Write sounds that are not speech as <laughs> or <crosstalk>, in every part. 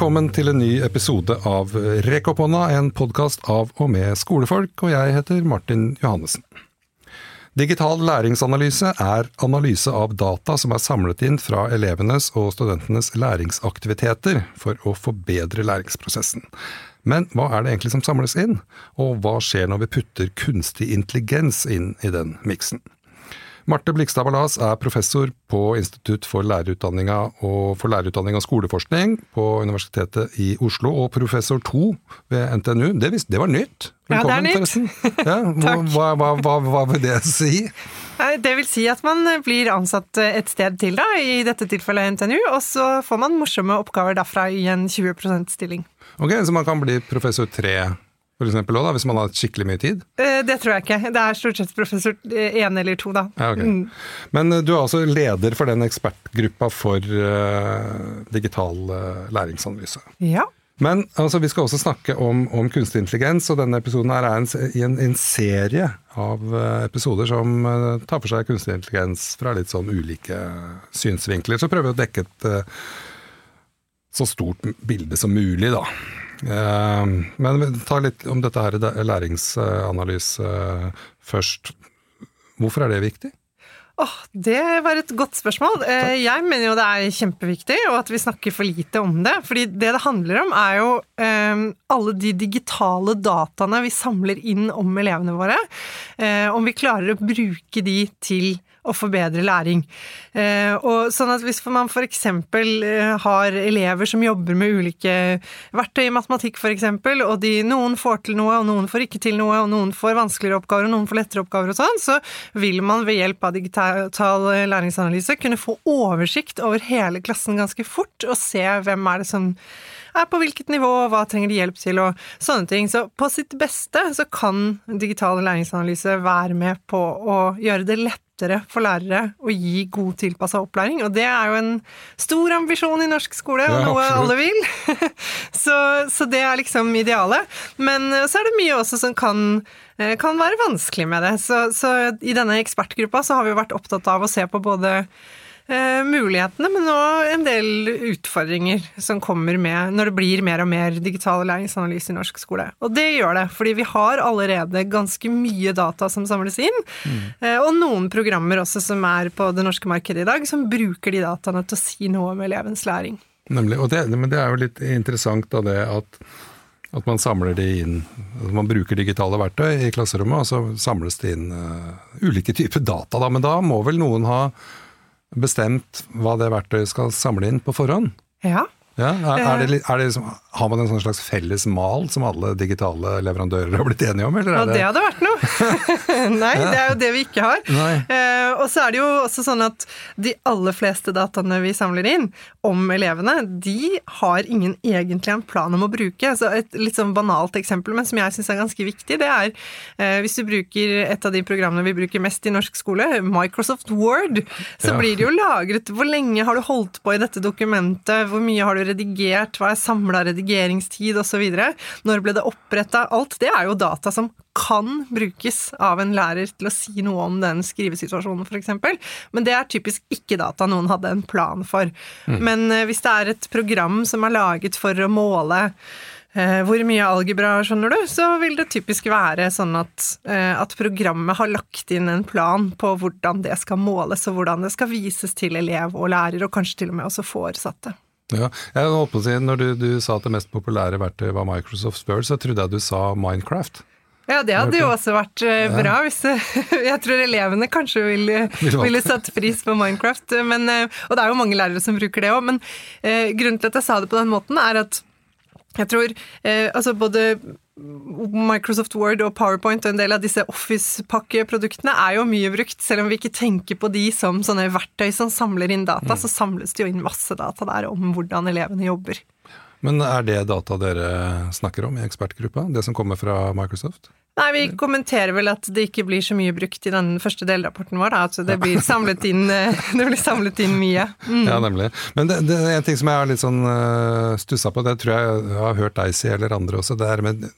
Velkommen til en ny episode av Rekk opp hånda, en podkast av og med skolefolk, og jeg heter Martin Johannessen. Digital læringsanalyse er analyse av data som er samlet inn fra elevenes og studentenes læringsaktiviteter for å forbedre læringsprosessen. Men hva er det egentlig som samles inn, og hva skjer når vi putter kunstig intelligens inn i den miksen? Marte Blikstad Ballas er professor på Institutt for lærerutdanninga og for lærerutdanning og skoleforskning på Universitetet i Oslo, og professor to ved NTNU. Det, visste, det var nytt. Velkommen, <laughs> ja, nytt. Ja, hva, hva, hva, hva, vil det si? Det vil si at man blir ansatt et sted til, da, i dette tilfellet NTNU, og så får man morsomme oppgaver derfra i en 20 %-stilling. Ok, Så man kan bli professor tre for eksempel, også, da, hvis man har skikkelig mye tid? Eh, det tror jeg ikke. Det er stort sett professor én eller to, da. Ja, okay. mm. Men eh, du er altså leder for den ekspertgruppa for uh, digital uh, læringsanalyse. Ja. Men altså, vi skal også snakke om, om kunstig intelligens, og denne episoden er en, en, en serie av uh, episoder som tar for seg kunstig intelligens fra litt sånn ulike synsvinkler. Så prøver vi å dekke et så stort bilde som mulig, da. Eh, men ta litt om dette her læringsanalyse først. Hvorfor er det viktig? Oh, det var et godt spørsmål. Takk. jeg mener jo det er kjempeviktig, og at vi snakker for lite om det. Fordi det det handler om, er jo um, alle de digitale dataene vi samler inn om elevene våre. Uh, om vi klarer å bruke de til og forbedre læring. Eh, og sånn at hvis man f.eks. Eh, har elever som jobber med ulike verktøy i matematikk f.eks., og de, noen får til noe, og noen får ikke til noe, og noen får vanskeligere oppgaver, og noen får lettere oppgaver og sånn, så vil man ved hjelp av digital læringsanalyse kunne få oversikt over hele klassen ganske fort, og se hvem er det som er på hvilket nivå, og hva trenger de hjelp til, og sånne ting. Så på sitt beste så kan digital læringsanalyse være med på å gjøre det lett lettere for lærere å gi god tilpassa opplæring, og det er jo en stor ambisjon i norsk skole, og ja, noe alle vil. <laughs> så, så, det er liksom idealet. Men så er det mye også som kan, eh, kan være vanskelig med det. Så, så i denne ekspertgruppa så har vi vært opptatt av å se på både eh, mulighetene, men òg en del utfordringer som kommer med når det blir mer og mer digital læringsanalyse i norsk skole. Og det gjør det, fordi vi har allerede ganske mye data som samles inn, mm. eh, og noen programmer også som er på det norske markedet i dag, som bruker de dataene til å si noe om elevens læring. Nemlig, og det, men det er jo litt interessant da det at at man samler det inn at Man bruker digitale verktøy i klasserommet, og så samles det inn uh, ulike typer data. Da. Men da må vel noen ha bestemt hva det verktøyet skal samle inn på forhånd? Ja. ja er, er det, er det liksom, har man en sånn slags felles mal som alle digitale leverandører har blitt enige om? Eller ja, det hadde vært noe! <laughs> Nei, det er jo det vi ikke har. Eh, og så er det jo også sånn at de aller fleste dataene vi samler inn om elevene, de har ingen egentlig en plan om å bruke. Så et litt sånn banalt eksempel, men som jeg syns er ganske viktig, det er eh, hvis du bruker et av de programmene vi bruker mest i norsk skole, Microsoft Word, så ja. blir det jo lagret Hvor lenge har du holdt på i dette dokumentet? Hvor mye har du redigert? Hva er samla redigeringstid, osv.? Når ble det oppretta? Alt det er jo data som kan brukes av en lærer til å si noe om den skrivesituasjonen, f.eks. Men det er typisk ikke data noen hadde en plan for. Mm. Men eh, hvis det er et program som er laget for å måle eh, hvor mye algebra, skjønner du, så vil det typisk være sånn at, eh, at, programmet har lagt inn en plan på hvordan det skal måles, og hvordan det skal vises til elev og lærer, og kanskje til og med også foresatte. Ja, jeg holdt på å si, Når du, du sa at det mest populære verktøyet var Microsoft Word, så trodde jeg du sa Minecraft. Ja, det hadde jo også vært uh, bra. Hvis, <laughs> jeg tror elevene kanskje ville, <laughs> ville satt pris på Minecraft. Men, uh, og det er jo mange lærere som bruker det òg, men uh, grunnen til at jeg sa det på den måten, er at jeg tror altså både Microsoft Word og PowerPoint og en del av disse Office-pakkeproduktene er jo mye brukt, selv om vi ikke tenker på de som sånne verktøy som samler inn data, mm. så samles det jo inn masse data der om hvordan elevene jobber. Men er det data dere snakker om i ekspertgruppa, det som kommer fra Microsoft? Nei, vi kommenterer vel at det ikke blir så mye brukt i den første delrapporten vår. Da. Altså det blir samlet inn, <laughs> det blir samlet inn mye. Mm. Ja, nemlig. Men det, det, er en ting som jeg har litt sånn uh, stussa på, det tror jeg jeg har hørt deg si, eller andre også. det er med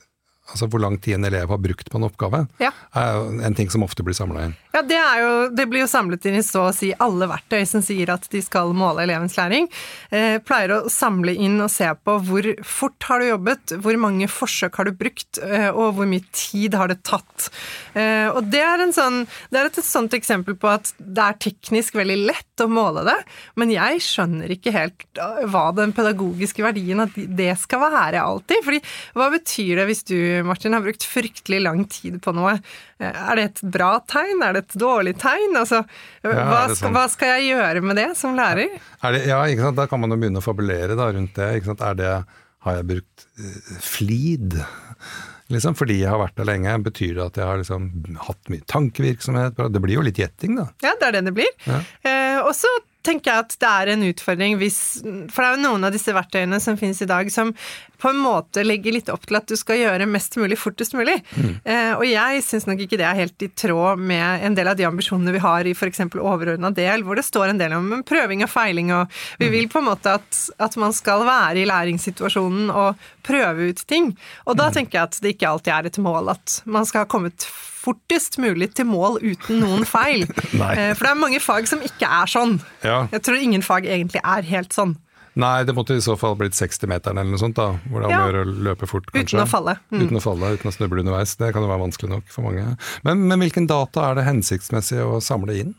altså hvor lang tid en elev har brukt på en oppgave, Ja. er jo en ting som ofte blir samla inn. Ja, det, er jo, det blir jo samlet inn i så å si alle verktøy som sier at de skal måle elevens læring. Eh, pleier å samle inn og se på hvor fort har du jobbet, hvor mange forsøk har du brukt, eh, og hvor mye tid har det tatt. Eh, og det er, en sånn, det er et, et sånt eksempel på at det er teknisk veldig lett å måle det, men jeg skjønner ikke helt eh, hva den pedagogiske verdien av det skal være alltid. Fordi hva betyr det hvis du, Martin, har brukt fryktelig lang tid på noe? Eh, Er det et bra tegn? Er det et dårlig tegn? Altså, hva, er skal, sånn? hva skal jeg gjøre med det som lærer? Er det, ja, ikke sant? Da kan man jo begynne å fabulere da, rundt det. Ikke sant? Er det. Har jeg brukt eh, flid? Liksom, fordi jeg har vært der lenge, betyr det at jeg har liksom hatt mye tankevirksomhet? Det blir jo litt gjetting, da. Ja, det er det det blir. Ja. Eh, og så tenker jeg at det er en utfordring hvis For det er jo noen av disse verktøyene som finnes i dag som på en måte legger litt opp til at du skal gjøre mest mulig fortest mulig. Eh, og jeg syns nok ikke det er helt i tråd med en del av de ambisjonene vi har i f.eks. overordna del, hvor det står en del om prøving og feiling, og vi vil på en måte at, at man skal være i læringssituasjonen og prøve ut ting. Og da tenker jeg at det ikke alltid er et mål at man skal ha kommet fortest mulig til mål uten noen feil. <laughs> Eh, For det er mange fag som ikke er sånn. Ja. Jeg tror ingen fag egentlig er helt sånn. Nei, det måtte i så fall blitt 60-meteren eller noe sånt, da. Hvor det er om å gjøre å løpe fort, kanskje. Uten å falle. Mm. Uten å falle, uten å snuble underveis. Det kan jo være vanskelig nok for mange. Men, men hvilken data er det hensiktsmessig å samle inn?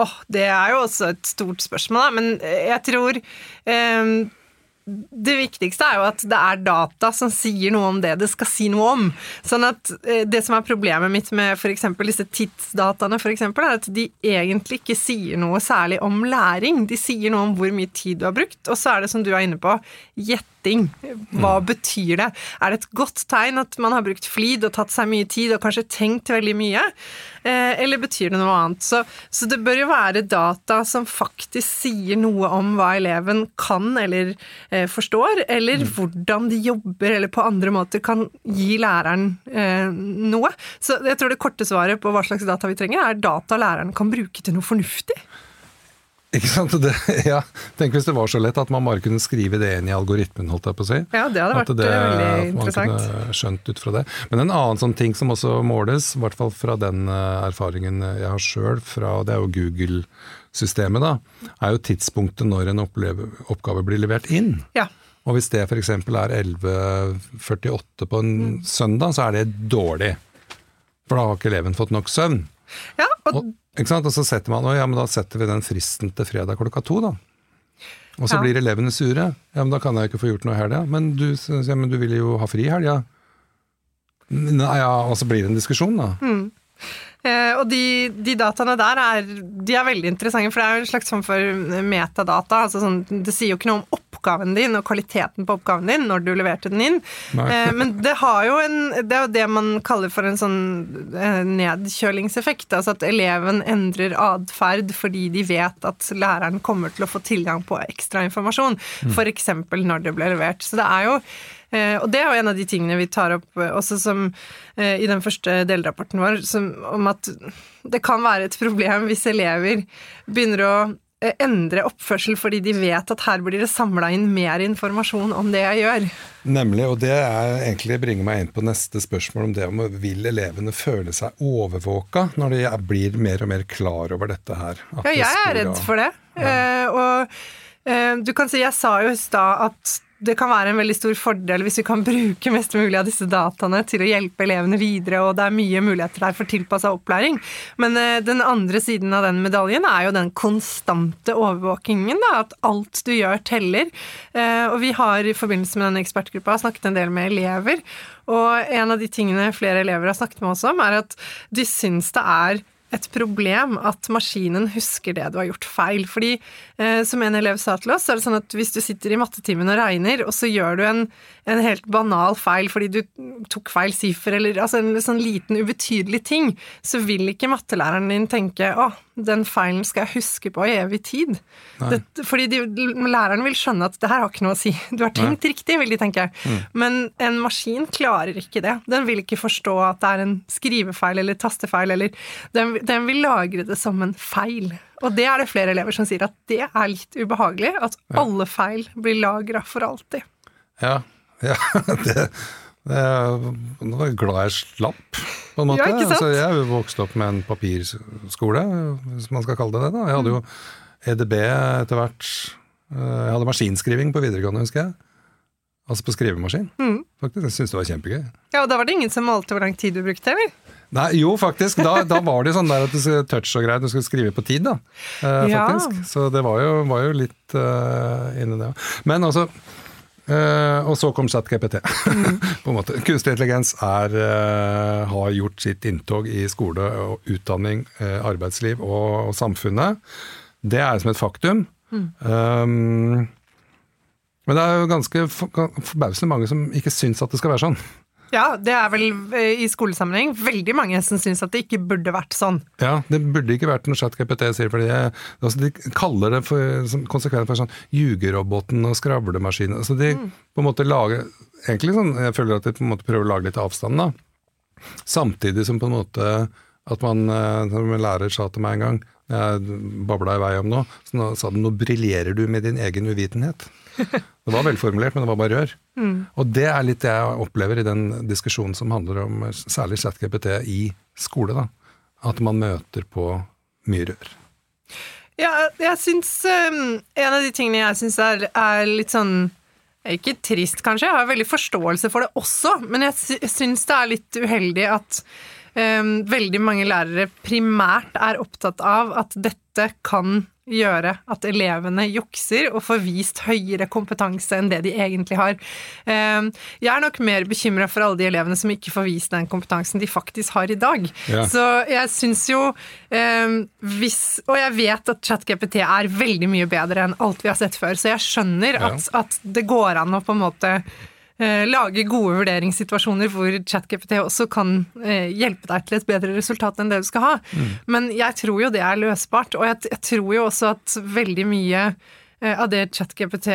Åh, det er jo også et stort spørsmål, da. Men jeg tror eh, det viktigste er jo at det er data som sier noe om det det skal si noe om. Sånn at eh, Det som er problemet mitt med f.eks. disse tidsdataene, for eksempel, er at de egentlig ikke sier noe særlig om læring. De sier noe om hvor mye tid du har brukt, og så er det som du er inne på, gjetting. Hva betyr det? Er det et godt tegn at man har brukt flid og tatt seg mye tid og kanskje tenkt veldig mye? Eh, Eller betyr det noe annet? Så, så det bør jo være data som faktisk sier noe om hva eleven kan eller eh, forstår, eller hvordan de jobber eller på andre måter kan gi læreren eh, noe. Så jeg tror det korte svaret på hva slags data vi trenger, er data læreren kan bruke til noe fornuftig. Ikke sant? Det, <laughs> ja. Tenk hvis det var så lett at man bare kunne skrive det inn i algoritmen, holdt jeg på å si. Ja, det hadde vært det- eh, veldig at interessant. Man kunne skjønt ut fra det. Men en annen sånn ting som også måles, i hvert fall fra den eh, erfaringen jeg har sjøl, det er jo Google-systemet, da, er jo tidspunktet når en oppgave blir levert inn. Ja. Og hvis det f.eks. er 11.48 på en Mm. søndag, så er det dårlig. For da har ikke eleven fått nok søvn. ja, og Og, ikke sant? og så setter man, ja, men da setter vi den fristen til fredag klokka to, da. Og så Ja. blir elevene sure. Ja, men da kan jeg jo ikke få gjort noe i helga. Men, du ja, men du vil jo ha fri i helga. Nei, ja, og så blir det en diskusjon, da. Eh, og de, de dataene der er, de er veldig interessante, for det er jo en slags form for metadata. Altså sånn, det sier jo ikke noe om oppgaven din og kvaliteten på oppgaven din når du leverte den inn. Nei. Eh, men det, har jo en, det er jo det man kaller for en sånn eh, nedkjølingseffekt. Altså at eleven endrer atferd fordi de vet at læreren kommer til å få tilgang på ekstra informasjon. F.eks. når det ble levert. Så det er jo Eh, og det er jo en av de tingene vi tar opp eh, også som eh, i den første delrapporten vår, som, om at det kan være et problem hvis elever begynner å eh, endre oppførsel fordi de vet at her blir det samla inn mer informasjon om det jeg gjør. Nemlig, og det er egentlig bringer meg inn på neste spørsmål om det om vil elevene føle seg overvåka når de blir mer og mer klar over dette her. Ja, jeg er redd for det. Eh, og eh, du kan si, jeg sa jo i stad at det kan være en veldig stor fordel hvis vi kan bruke mest mulig av disse dataene til å hjelpe elevene videre, og det er mye muligheter der for tilpassa opplæring. Men eh, den andre siden av den medaljen er jo den konstante overvåkingen, da, at alt du gjør teller. Eh, og vi har i forbindelse med denne ekspertgruppa snakket en del med elever, og en av de tingene flere elever har snakket med oss om, er at de syns det er et problem at maskinen husker det du har gjort feil. Fordi, eh, som en elev sa til oss, så er det sånn at hvis du sitter i mattetimen og regner, og så gjør du en, en helt banal feil fordi du tok feil siffer, eller altså en sånn liten ubetydelig ting, så vil ikke mattelæreren din tenke å, den feilen skal jeg huske på i evig tid. Det, fordi de, læreren vil skjønne at det her har ikke noe å si. Du har tenkt riktig, vil de tenke. Men en maskin klarer ikke det. Den vil ikke forstå at det er en skrivefeil eller tastefeil, eller den, den vil lagre det som en feil. Og det er det flere elever som sier at det er litt ubehagelig, at alle feil blir lagra for alltid. Ja, ja <laughs> det, Jeg var glad jeg slapp, på en måte. Ja, ikke sant? Altså, jeg er jo vokst opp med en papirskole, hvis man skal kalle det det. da. Jeg hadde jo EDB etter hvert. Eh, Jeg hadde maskinskriving på videregående, husker jeg. Altså på skrivemaskin. Mm. Faktisk, Jeg syntes det var kjempegøy. Ja, og da var det ingen som målte hvor lang tid du brukte, eller? Nei, jo, faktisk. Da, da var det sånn der at du skulle touch og greier, du skulle skrive på tid, da. Eh, Ja. Så det var jo, var jo litt uh, inni det. Men altså uh, Og så kom ChatGPT. <laughs> på en måte. Kunstig intelligens er, uh, har gjort sitt inntog i skole og utdanning, arbeidsliv og, og samfunnet. Det er som et faktum. Um, men det er jo ganske forbausende mange som ikke syns at det skal være sånn. Ja, det er vel eh, i skolesammenheng veldig mange som syns at det ikke burde vært sånn. Ja, det burde ikke vært noe ChatGPT, sier fordi jeg, altså De kaller det for, konsekvent for sånn ljugeroboten og skravlemaskinen. Altså de på en måte lager egentlig sånn, Jeg føler at de på en måte prøver å lage litt avstand, da. Samtidig som på en måte at man, eh, som en lærer sa til meg en gang, jeg babla i vei om noe, så nå sa den nå briljerer du med din egen uvitenhet. <laughs> Det var velformulert, men det var bare rør. Og det er litt det jeg opplever i den diskusjonen som handler om eh, særlig ChatGPT i skole. da. At man møter på mye rør. Ja, jeg syns um, En av de tingene jeg syns er, er litt sånn ikke trist, kanskje, jeg har veldig forståelse for det også, men jeg syns det er litt uheldig at um, veldig mange lærere primært er opptatt av at dette kan gjøre at elevene jukser og får vist høyere kompetanse enn det de egentlig har. Um, jeg er nok mer bekymra for alle de elevene som ikke får vist den kompetansen de faktisk har i dag. Ja. Så jeg syns jo um, hvis Og jeg vet at ChatGPT er veldig mye bedre enn alt vi har sett før, så jeg skjønner at, at det går an å på en måte lage gode vurderingssituasjoner hvor ChatGPT også kan eh, hjelpe deg til et bedre resultat enn det du skal ha. Men jeg tror jo det er løsbart, og jeg, jeg tror jo også at veldig mye eh, av det ChatGPT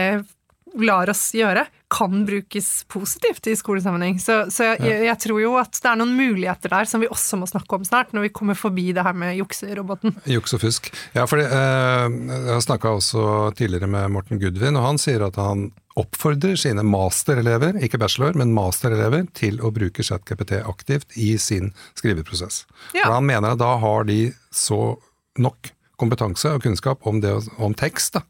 lar oss gjøre, kan brukes positivt i skolesammenheng. Så, så jeg, jeg, jeg tror jo at det er noen muligheter der som vi også må snakke om snart, når vi kommer forbi det her med jukseroboten. Juks og fusk. Ja, for eh, jeg har snakka også tidligere med Morten Gudvin, og han sier at han oppfordrer sine masterelever, ikke bachelor, men masterelever, til å bruke ChatGPT aktivt i sin skriveprosess. Ja. For han mener at da har de så nok kompetanse og kunnskap om, det, om tekst, da,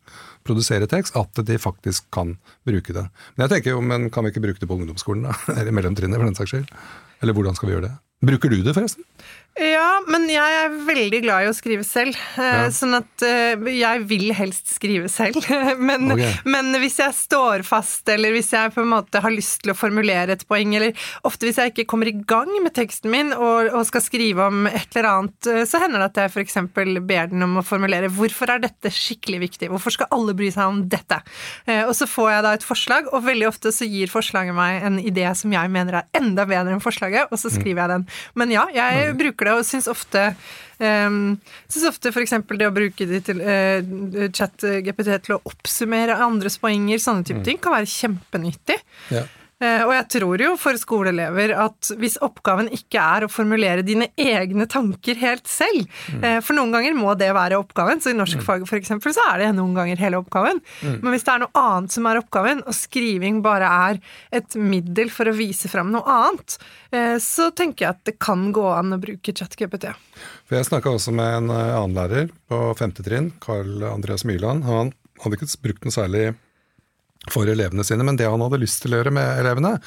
produsere tekst, at de faktisk kan bruke det. Men jeg tenker jo, men kan vi ikke bruke det på ungdomsskolen, da? <laughs> Eller mellomtrinnet, for den saks skyld? Eller hvordan skal vi gjøre det? Bruker du det, forresten? Ja, men jeg er veldig glad i å skrive selv. eh, Ja. Sånn at eh, jeg vil helst skrive selv. <laughs> men, okay. men hvis jeg står fast, eller hvis jeg på en måte har lyst til å formulere et poeng, eller ofte hvis jeg ikke kommer i gang med teksten min og, og skal skrive om et eller annet, eh, så hender det at jeg f.eks. ber den om å formulere hvorfor er dette skikkelig viktig, hvorfor skal alle bry seg om dette? Og så får jeg da et forslag, og veldig ofte så gir forslaget meg en idé som jeg mener er enda bedre enn forslaget, og så skriver jeg den. Men ja, jeg bruker det, og syns ofte Um, synes ofte f.eks. det å bruke det til uh, chat-GPT til å oppsummere andres poenger, sånne type ting, kan være kjempenyttig. Ja. Eh, og jeg tror jo for skoleelever at hvis oppgaven ikke er å formulere dine egne tanker helt selv, mm. for noen ganger må det være oppgaven, så i norskfaget for eksempel så er det noen ganger hele oppgaven, men hvis det er noe annet som er oppgaven, og skriving bare er et middel for å vise fram noe annet, eh, så tenker jeg at det kan gå an å bruke ChatGPT. For Jeg snakka også med en eh, annen lærer på femte trinn, Carl Andreas Myrland. Han hadde ikke brukt noe særlig for elevene sine, men det han hadde lyst til å gjøre med elevene,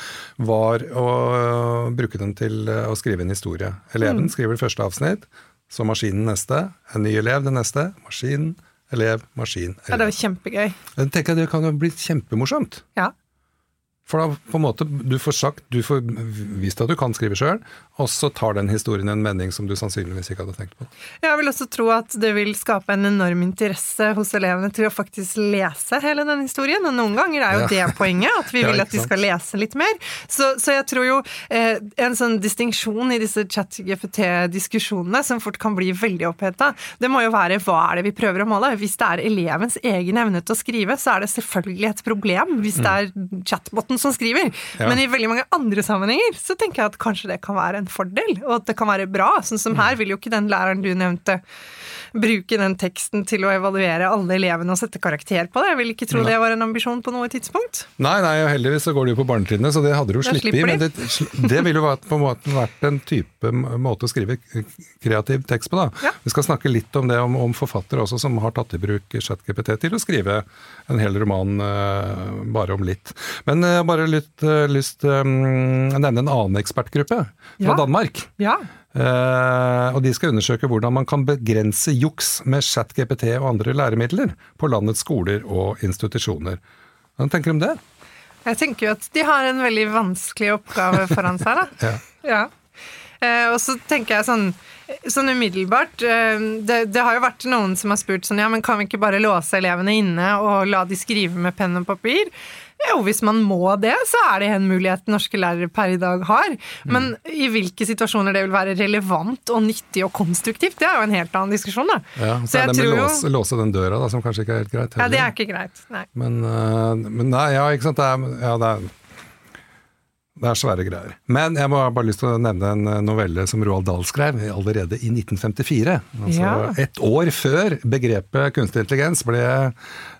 var å øh, bruke den til øh, å skrive en historie. Eleven skriver det første avsnitt, så maskinen neste, en ny elev det neste, maskin, elev, maskin, elev. Ja, det var kjempegøy. Jeg tenker Det kan jo bli kjempemorsomt. Ja. For da på en måte, du får sagt, du får vist at du kan skrive sjøl, og så tar den historien en mening som du sannsynligvis ikke hadde tenkt på. Jeg vil også tro at det vil skape en enorm interesse hos elevene til å faktisk lese hele den historien, og noen ganger er jo Ja. det poenget, at vi <laughs> vil at de skal lese litt mer. Så, så jeg tror jo eh, en sånn distinksjon i disse chat-GPT-diskusjonene, som fort kan bli veldig oppheta, det må jo være hva er det vi prøver å måle? Hvis det er elevens egen evne til å skrive, så er det selvfølgelig et problem. Hvis det er chatboten måten som skriver. Ja. Men i veldig mange andre sammenhenger så tenker jeg at kanskje det kan være en fordel, og at det kan være bra. Sånn som her vil jo ikke den læreren du nevnte bruke den teksten til å evaluere alle elevene og sette karakter på det. Jeg vil ikke tro det var en ambisjon på noe tidspunkt. Nei, nei, og heldigvis så går det jo på barnetrinnet, så det hadde du jo sluppet i. Men det, det ville jo på en måte vært en type måte å skrive kreativ tekst på, da. Ja. Vi skal snakke litt om det, om, om forfattere også som har tatt i bruk ChatGPT til å skrive en hel roman uh, bare om litt. Men jeg har bare litt, uh, lyst til um, å nevne en annen ekspertgruppe fra Ja. Danmark. Ja. Uh, og De skal undersøke hvordan man kan begrense juks med ChatGPT og andre læremidler på landets skoler og institusjoner. Hva tenker du om det? Jeg tenker jo at de har en veldig vanskelig oppgave foran seg, da. <laughs> Ja. Ja. Eh, og så tenker jeg sånn, sånn umiddelbart eh, det, det har jo vært noen som har spurt sånn, ja, men kan vi ikke bare låse elevene inne og la de skrive med penn og papir? Jo, hvis man må det, så er det en mulighet norske lærere per i dag har. Men i hvilke situasjoner det vil være relevant og nyttig og konstruktivt, det er jo en helt annen diskusjon, da. Ja, Så så er det med tror jo- låse, låse den døra, da, som kanskje ikke er helt greit. Ja, det er ikke greit. Nei. Men, øh, men nei, ja, ikke sant. Det er, ja, det er, det er svære greier. Men jeg må bare lyst til å nevne en øh, novelle som Roald Dahl skrev allerede i 1954. Altså Ja. ett år før begrepet kunstig intelligens ble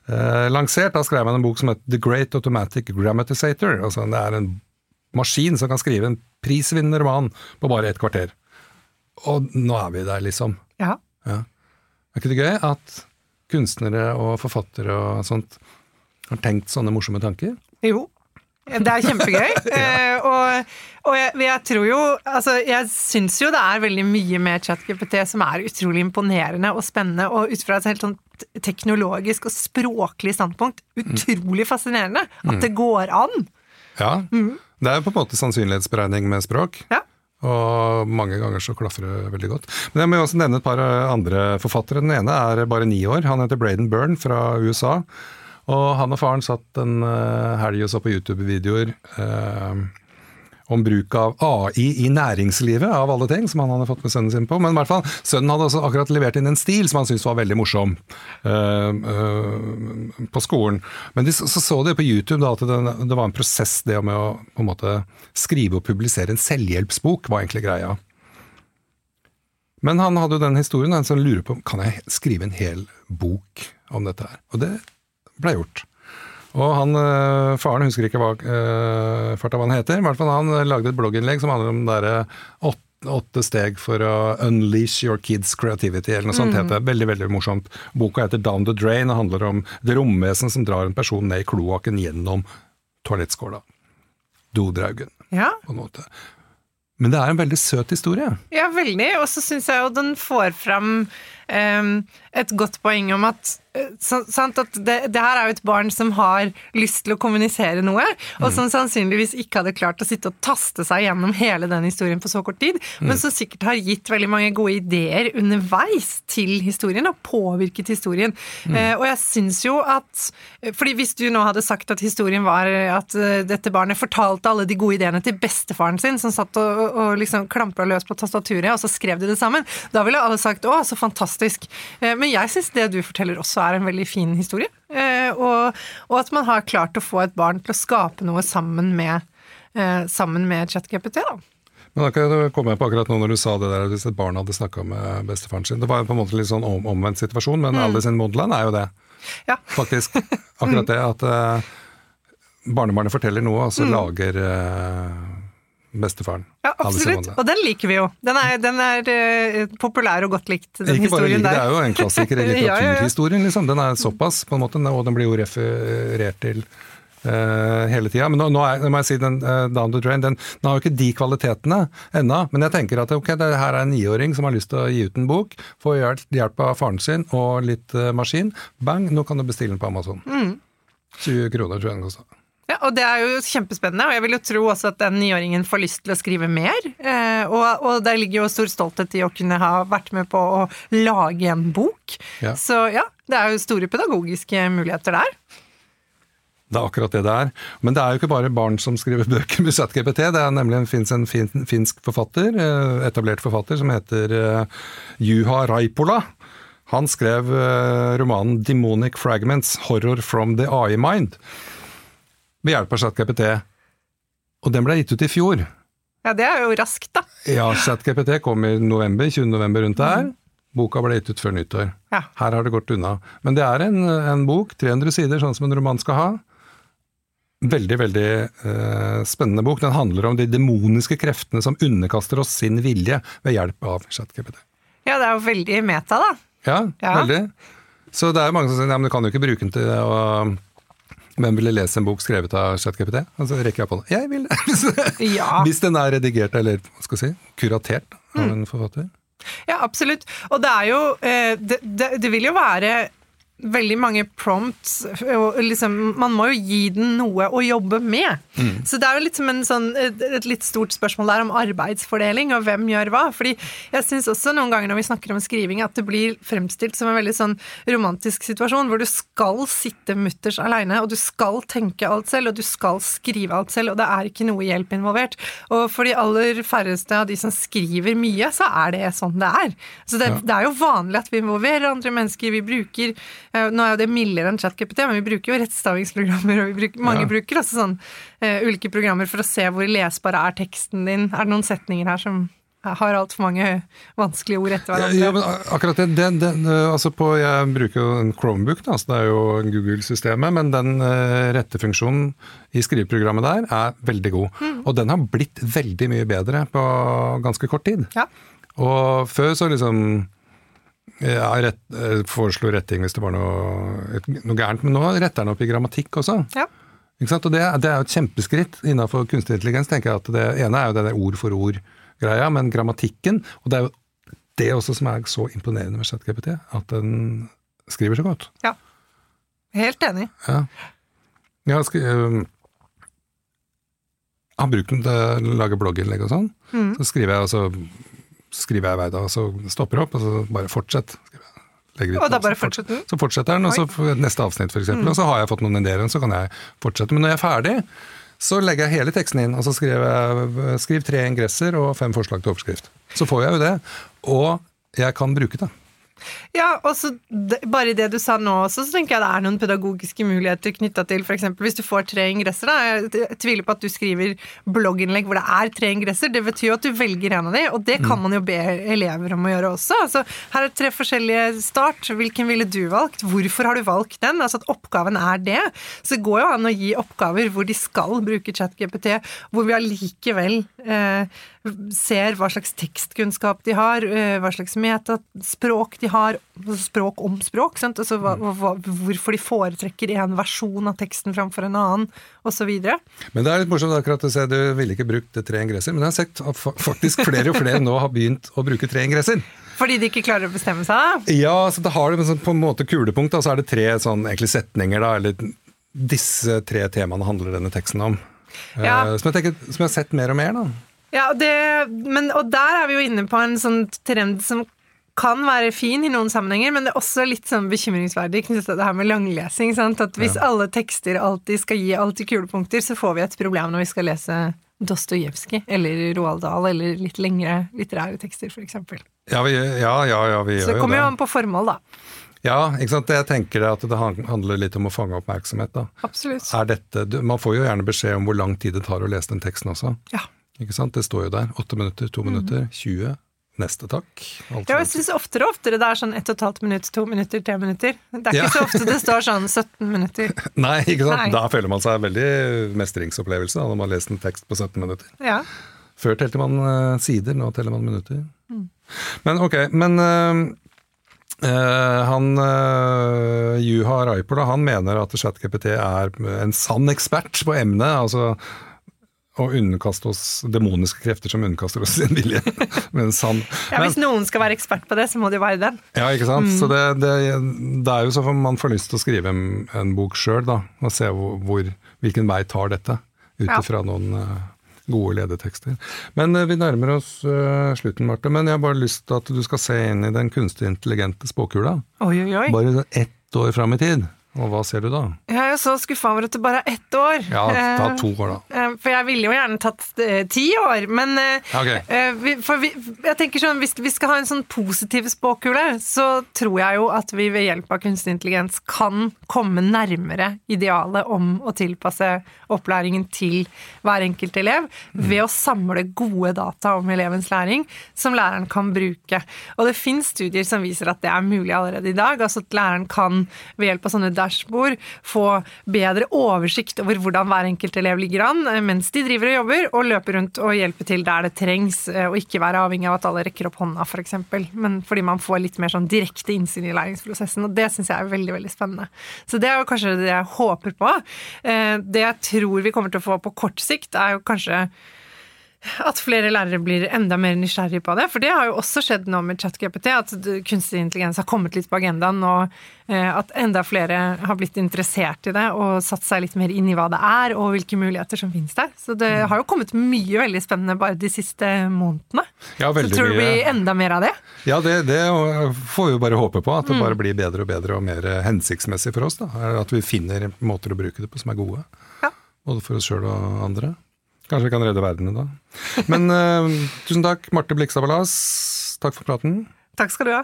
øh, lansert. Da skrev han en bok som het The Great Automatic Grammatisator. Altså det er en maskin som kan skrive en prisvinnende roman på bare et kvarter. Og nå er vi der, liksom. Ja. Ja. Er ikke det gøy at kunstnere og forfattere og sånt har tenkt sånne morsomme tanker? Jo. Det er kjempegøy. <laughs> eh, og og jeg, jeg tror jo Altså, jeg syns jo det er veldig mye med ChatGPT som er utrolig imponerende og spennende, og ut fra et helt sånn teknologisk og språklig standpunkt utrolig fascinerende at det går an. Ja. Det er jo på en måte sannsynlighetsberegning med språk. Ja. Og mange ganger så klaffer det veldig godt. Men jeg må jo også nevne et par andre forfattere. Den ene er bare ni år. Han heter Braden Byrne fra USA. Og han og faren satt en uh, helg og så på YouTube-videoer eh, om bruk av AI i næringslivet, av alle ting, som han hadde fått med sønnen sin på. Men i hvert fall, sønnen hadde også akkurat levert inn en stil som han syntes var veldig morsom eh, eh, på skolen. Men de, så så de på YouTube da, at det, det var en prosess, det med å på en måte skrive og publisere en selvhjelpsbok, var egentlig greia. Men han hadde jo den historien, han lurer på kan jeg skrive en hel bok om dette her. Og det ble gjort. Og han, øh, Faren husker ikke hva, øh, farta hva han heter, i hvert fall han øh, lagde et blogginnlegg som handler om derre åtte, åtte steg for å unleash your kids creativity, eller noe sånt. heter det. Veldig veldig morsomt. Boka heter Down the Drain og handler om det romvesen som drar en person ned i kloakken gjennom toalettskåla. Dodraugen, Ja, på en måte. Men det er en veldig søt historie. ja veldig. Og så syns jeg jo den får fram em, et godt poeng om at, eh, så, sant, at det, det her er jo et barn som har lyst til å kommunisere noe, og som sannsynligvis ikke hadde klart å sitte og taste seg gjennom hele den historien på så kort tid, men som sikkert har gitt veldig mange gode ideer underveis til historien, og påvirket historien. Eh, og jeg syns jo at fordi hvis du nå hadde sagt at historien var at eh, dette barnet fortalte alle de gode ideene til bestefaren sin, som satt og, og liksom klampra løs på tastaturet, og så skrev de det sammen, da ville alle sagt 'å, så fantastisk'. Eh, Men jeg syns det du forteller også er en veldig fin historie. Eh, Og, og at man har klart å få et barn til å skape noe sammen med, eh, sammen med ChatGPT. da. Men da kom jeg på akkurat nå når du sa det der, hvis et barn hadde snakka med bestefaren sin. Det var på en måte litt sånn om, omvendt situasjon, men Alice in Wonderland er jo det, Ja. faktisk. <laughs> Akkurat det at eh, barnebarnet forteller noe, og så lager eh, bestefaren Ja, absolutt. Og den liker vi jo. Den er, den er eh, populær og godt likt, den Ikke bare historien like, det er jo en klassiker i <laughs> Ja, ja, ja. litteraturhistorien, liksom. Den er såpass, på en måte, og den blir jo referert til uh, hele tida. Men nå, nå, er, nå må jeg si den uh, Down the Drain, den, den har jo ikke de kvalitetene ennå. Men jeg tenker at ok, det her er en niåring som har lyst til å gi ut en bok, få hjelp, hjelp av faren sin og litt maskin. Bang, nå kan du bestille den på Amazon. Mm. 20 kroner tror jeg den kosta. Ja, og det er jo kjempespennende, og jeg vil jo tro også at den niåringen får lyst til å skrive mer. Eh, og, og der ligger jo stor stolthet i å kunne ha vært med på å lage en bok. Ja. Så ja, det er jo store pedagogiske muligheter der. Det er akkurat det det er. Men det er jo ikke bare barn som skriver bøker med ChatGPT. Det er nemlig en, finnes en fin, finsk forfatter, eh, etablert forfatter, som heter eh, Juha Raipola. Han skrev eh, romanen 'Demonic Fragments Horror from the AI Mind'. Ved hjelp av ChatGPT. Og den ble gitt ut i fjor. Ja, det er jo raskt, da. Ja, ChatGPT kom i november, 20. november rundt der. Boka ble gitt ut før nyttår. Ja. Her har det gått unna. Men det er en, en bok, 300 sider, sånn som en roman skal ha. Veldig, veldig eh, spennende bok. Den handler om de demoniske kreftene som underkaster oss sin vilje ved hjelp av ChatGPT. Ja, det er jo veldig meta, da. Ja, Ja. veldig. Så det er mange som sier ja, men du kan jo ikke bruke den til å Hvem ville lese en bok skrevet av ChatGPT? Og så rekker jeg på det. Jeg vil det! Ja. <laughs> Hvis den er redigert, eller hva skal jeg si, kuratert av Mm. en forfatter. Ja, absolutt. Og det er jo eh, det, det, det vil jo være veldig mange prompts liksom, Man må jo gi den noe å jobbe med. Mm. Så det er jo litt som en sånn, et, et litt stort spørsmål der om arbeidsfordeling og hvem gjør hva. Fordi jeg syns også noen ganger når vi snakker om skriving, at det blir fremstilt som en veldig sånn romantisk situasjon hvor du skal sitte mutters aleine, og du skal tenke alt selv, og du skal skrive alt selv, og det er ikke noe hjelp involvert. Og for de aller færreste av de som skriver mye, så er det sånn det er. Så det, Ja. det er jo vanlig at vi involverer andre mennesker. Vi bruker Nå er jo det mildere enn ChatGPT, men vi bruker jo rettstavingsprogrammer, og vi bruker, mange Ja. bruker også sånn uh, ulike programmer for å se hvor lesbare er teksten din. Er det noen setninger her som har altfor mange vanskelige ord etter hverandre? ja, men akkurat det, den, den, altså på, Jeg bruker jo en Chromebook, da, så det er jo Google-systemet, men den rettefunksjonen i skriveprogrammet der er veldig god. Mm. Og den har blitt veldig mye bedre på ganske kort tid. Ja. Og før så liksom ja, rett, eh, foreslo retting hvis det var noe, noe gærent, men nå retter han opp i grammatikk også. Ja. Ikke sant? Og det, det er jo et kjempeskritt innenfor kunstig intelligens. tenker jeg at Det ene er jo det ord for ord-greia, men grammatikken Og det er jo det også som er så imponerende med ChatGPT, at den skriver så godt. Ja. Helt enig. Ja. Jeg har skri, øh, har brukt den til å lage blogginnlegg og sånn. Mm. Så skriver jeg, og så skriver jeg hver dag, og så stopper jeg opp, og så bare fortsett. Og da bare så fortsetter- du? den? Så fortsetter den, og så neste avsnitt for eksempel, og så har jeg fått noen ideer, så kan jeg fortsette. Men når jeg er ferdig, så legger jeg hele teksten inn, og så skriver jeg skriv tre ingresser og fem forslag til overskrift. Så får jeg jo det, og jeg kan bruke det. Ja, og så bare i det du sa nå også, så tenker jeg det er noen pedagogiske muligheter knytta til f.eks. hvis du får tre ingresser. Da. Jeg tviler på at du skriver blogginnlegg hvor det er tre ingresser. Det betyr jo at du velger en av de, og det kan man jo be elever om å gjøre også. Altså, her er tre forskjellige start. Hvilken ville du valgt? Hvorfor har du valgt den? Altså at oppgaven er det. Så det går jo an å gi oppgaver hvor de skal bruke ChatGPT, hvor vi allikevel eh, ser hva slags tekstkunnskap de har, eh, hva slags metaspråk de har, altså språk om språk, sant? Altså, hva, hva, hvorfor de foretrekker en versjon av teksten framfor en annen, osv. Men det er litt morsomt akkurat å se, du ville ikke brukt tre ingresser, men jeg har sett at faktisk flere og flere nå har begynt å bruke tre ingresser. Fordi de ikke klarer å bestemme seg. Ja, så da har det, men på en måte kulepunkt, da, så er det tre sånn egentlig setninger, da, eller disse tre temaene handler denne teksten om. Ja. Eh, som, jeg tenker, som jeg har sett mer og mer, da. Ja, det, men, og der er vi jo inne på en sånn trend som kan være fin i noen sammenhenger, men det er også litt sånn bekymringsverdig knyttet til det her med langlesing. Sant? At hvis alle tekster alltid skal gi alltid kulepunkter, så får vi et problem når vi skal lese Dostojevskij eller Roald Dahl eller litt lengre litterære tekster, f.eks. Ja, vi, ja, ja, ja, vi Så gjør det Så det kommer jo an på formål, da. Ja, ikke sant? Jeg tenker at det handler litt om å fange oppmerksomhet. da. Absolutt. Dette, man får jo gjerne beskjed om hvor lang tid det tar å lese den teksten også. Ja. Ikke sant? Det står jo der. Åtte minutter, to minutter, 20. Neste takk. Alt Mhm. Ja, jeg syns oftere og oftere det er sånn ett og et halvt minutt, to minutter, tre minutter. Det er ikke Ja. så ofte det står sånn 17 minutter. <laughs> Nei, ikke sant? Nei. Da føler man seg veldig mestringsopplevelse da, når man har lest en tekst på 17 minutter. Ja. Før telte man eh, sider, nå teller man minutter. Mm. Men ok, men øh, han øh, Juha Raipola, han mener at ChatGPT er en sann ekspert på emnet. altså å underkaste oss demoniske krefter som underkaster oss sin vilje. <laughs> Men sann. ja, Men- Hvis noen skal være ekspert på det, så må det jo være den. ja, ikke sant. Mm. Så det, det, det er jo sånn at man får lyst til å skrive en, en bok sjøl, da. Og se hvor, hvor, hvilken vei tar dette. Ut Ja. noen uh, gode ledetekster. Men uh, vi nærmer oss uh, slutten, Marte. Men jeg har bare lyst til at du skal se inn i den kunstig intelligente spåkula. Oi, oi, oi. Bare sånn ett år fram i tid. Og hva ser du da? Jeg er jo så skuffa over at det bare er ett år. Ja, ta Eh, to år, da. eh, For jeg ville jo gjerne tatt eh, ti år, men Ok. vi, for vi, jeg tenker sånn, Hvis vi skal ha en sånn positiv spåkule, så tror jeg jo at vi ved hjelp av kunstig intelligens kan komme nærmere idealet om å tilpasse opplæringen til hver enkelt elev ved å samle gode data om elevens læring som læreren kan bruke. Og det finnes studier som viser at det er mulig allerede i dag. altså at læreren kan ved hjelp av sånne dashbord få bedre oversikt over hvordan hver enkelt elev ligger an eh, mens de driver og jobber, og løper rundt og hjelper til der det trengs, eh, og ikke være avhengig av at alle rekker opp hånda, f.eks. Men fordi man får litt mer sånn direkte innsyn i læringsprosessen, og det syns jeg er veldig, veldig spennende. Så det er jo kanskje det jeg håper på. Eh, Det jeg tror vi kommer til å få på kort sikt, er jo kanskje at flere lærere blir enda mer nysgjerrige på det. For det har jo også skjedd nå med ChatGPT, at kunstig intelligens har kommet litt på agendaen, og eh, at enda flere har blitt interessert i det og satt seg litt mer inn i hva det er, og hvilke muligheter som finnes der. Så det har jo kommet mye veldig spennende bare de siste månedene. Ja, Så tror du det blir enda mer av det? Ja, det, det får vi jo bare håpe på. At Mm. det bare blir bedre og bedre og mer hensiktsmessig for oss. da. At vi finner måter å bruke det på som er gode. Ja. Både for oss sjøl og andre. Kanskje vi kan redde verden da. Men uh, <laughs> tusen takk, Marte Blikstad Ballas. Takk for praten. Takk skal du ha.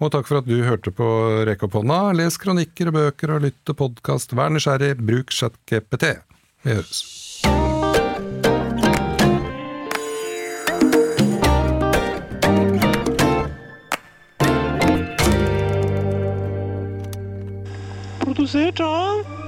Og takk for at du hørte på Rekk opp hånda. Les kronikker og bøker og lytt til podkast. Vær nysgjerrig, bruk ChatGPT. Vi høres. Produsert av